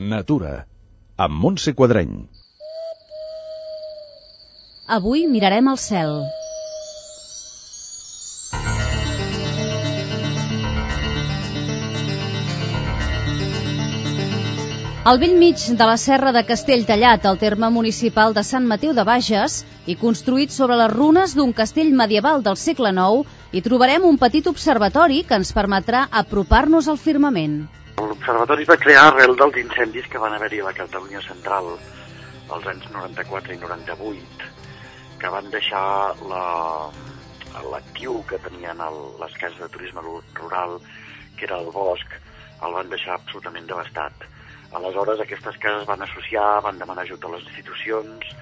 Natura, amb Montse Quadreny. Avui mirarem el cel. Al vell mig de la serra de Castelltallat, al terme municipal de Sant Mateu de Bages, i construït sobre les runes d'un castell medieval del segle IX, hi trobarem un petit observatori que ens permetrà apropar-nos al firmament. L'observatori es va crear arrel dels incendis que van haver-hi a la Catalunya central als anys 94 i 98, que van deixar l'actiu que tenien el, les cases de turisme rural, que era el bosc, el van deixar absolutament devastat. Aleshores, aquestes cases van associar, van demanar ajut a les institucions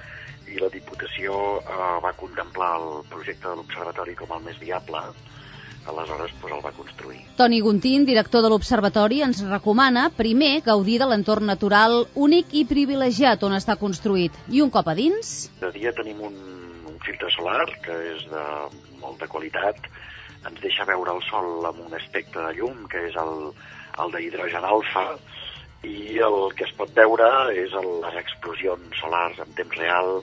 i la Diputació eh, va contemplar el projecte de l'Observatori com el més viable aleshores pues, el va construir. Toni Guntín, director de l'Observatori, ens recomana primer gaudir de l'entorn natural únic i privilegiat on està construït. I un cop a dins... De dia tenim un, un filtre solar que és de molta qualitat, ens deixa veure el sol amb un aspecte de llum, que és el, el d'hidrogen alfa, i el que es pot veure és el, les explosions solars en temps real,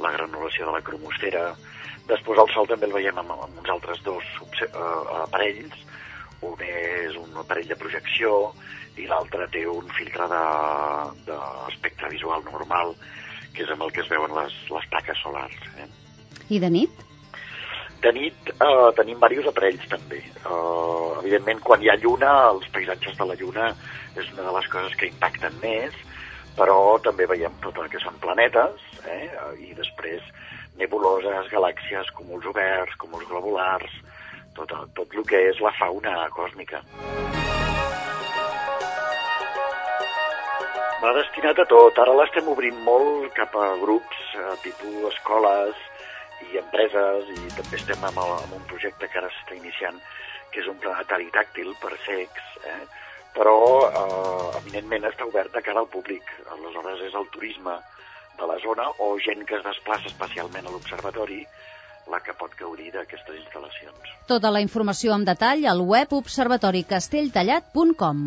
la granulació de la cromosfera. Després el sol també el veiem amb, amb uns altres dos uh, aparells, un és un aparell de projecció i l'altre té un filtre d'espectre de, visual normal, que és amb el que es veuen les, les taques solars. Eh? I de nit? De nit eh, tenim diversos aparells també. Eh, evidentment, quan hi ha lluna, els paisatges de la lluna és una de les coses que impacten més, però també veiem tot el que són planetes, eh? i després nebuloses, galàxies, cúmuls oberts, cúmuls globulars, tot, tot el que és la fauna còsmica. Va destinat a tot. Ara l'estem obrint molt cap a grups, eh, tipus escoles i empreses, i també estem amb, el, amb un projecte que ara s'està iniciant, que és un planetari tàctil per secs, eh? però eh, evidentment està obert a cara al públic. Aleshores és el turisme de la zona o gent que es desplaça especialment a l'observatori la que pot gaudir d'aquestes instal·lacions. Tota la informació en detall al web observatoricastelltallat.com.